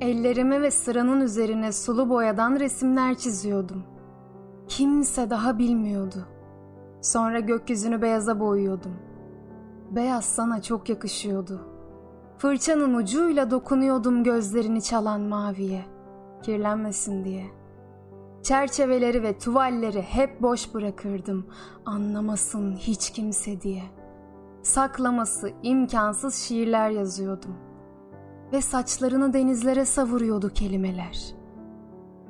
Ellerime ve sıranın üzerine sulu boyadan resimler çiziyordum. Kimse daha bilmiyordu. Sonra gökyüzünü beyaza boyuyordum. Beyaz sana çok yakışıyordu. Fırçanın ucuyla dokunuyordum gözlerini çalan maviye. Kirlenmesin diye. Çerçeveleri ve tuvalleri hep boş bırakırdım. Anlamasın hiç kimse diye. Saklaması imkansız şiirler yazıyordum. Ve saçlarını denizlere savuruyordu kelimeler.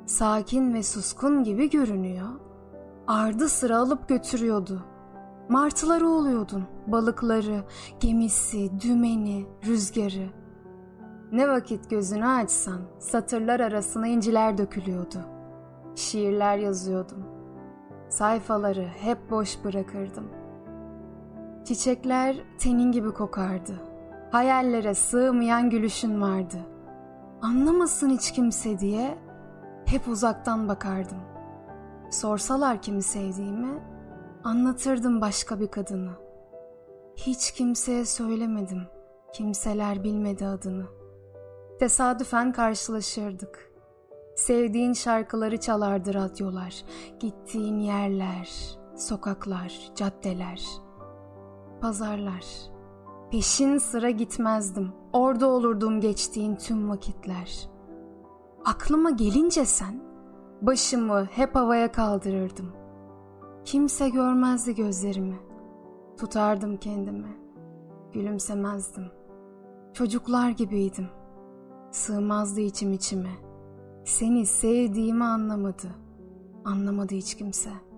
Sakin ve suskun gibi görünüyor. Ardı sıra alıp götürüyordu. Martıları oluyordun, balıkları, gemisi, dümeni, rüzgarı. Ne vakit gözünü açsan satırlar arasına inciler dökülüyordu. Şiirler yazıyordum. Sayfaları hep boş bırakırdım. Çiçekler tenin gibi kokardı. Hayallere sığmayan gülüşün vardı. Anlamasın hiç kimse diye hep uzaktan bakardım. Sorsalar kimi sevdiğimi anlatırdım başka bir kadını. Hiç kimseye söylemedim. Kimseler bilmedi adını. Tesadüfen karşılaşırdık. Sevdiğin şarkıları çalardı radyolar. Gittiğin yerler, sokaklar, caddeler, pazarlar. Peşin sıra gitmezdim. Orada olurdum geçtiğin tüm vakitler. Aklıma gelince sen, başımı hep havaya kaldırırdım. Kimse görmezdi gözlerimi. Tutardım kendimi. Gülümsemezdim. Çocuklar gibiydim. Sığmazdı içim içime. Seni sevdiğimi anlamadı. Anlamadı hiç kimse.''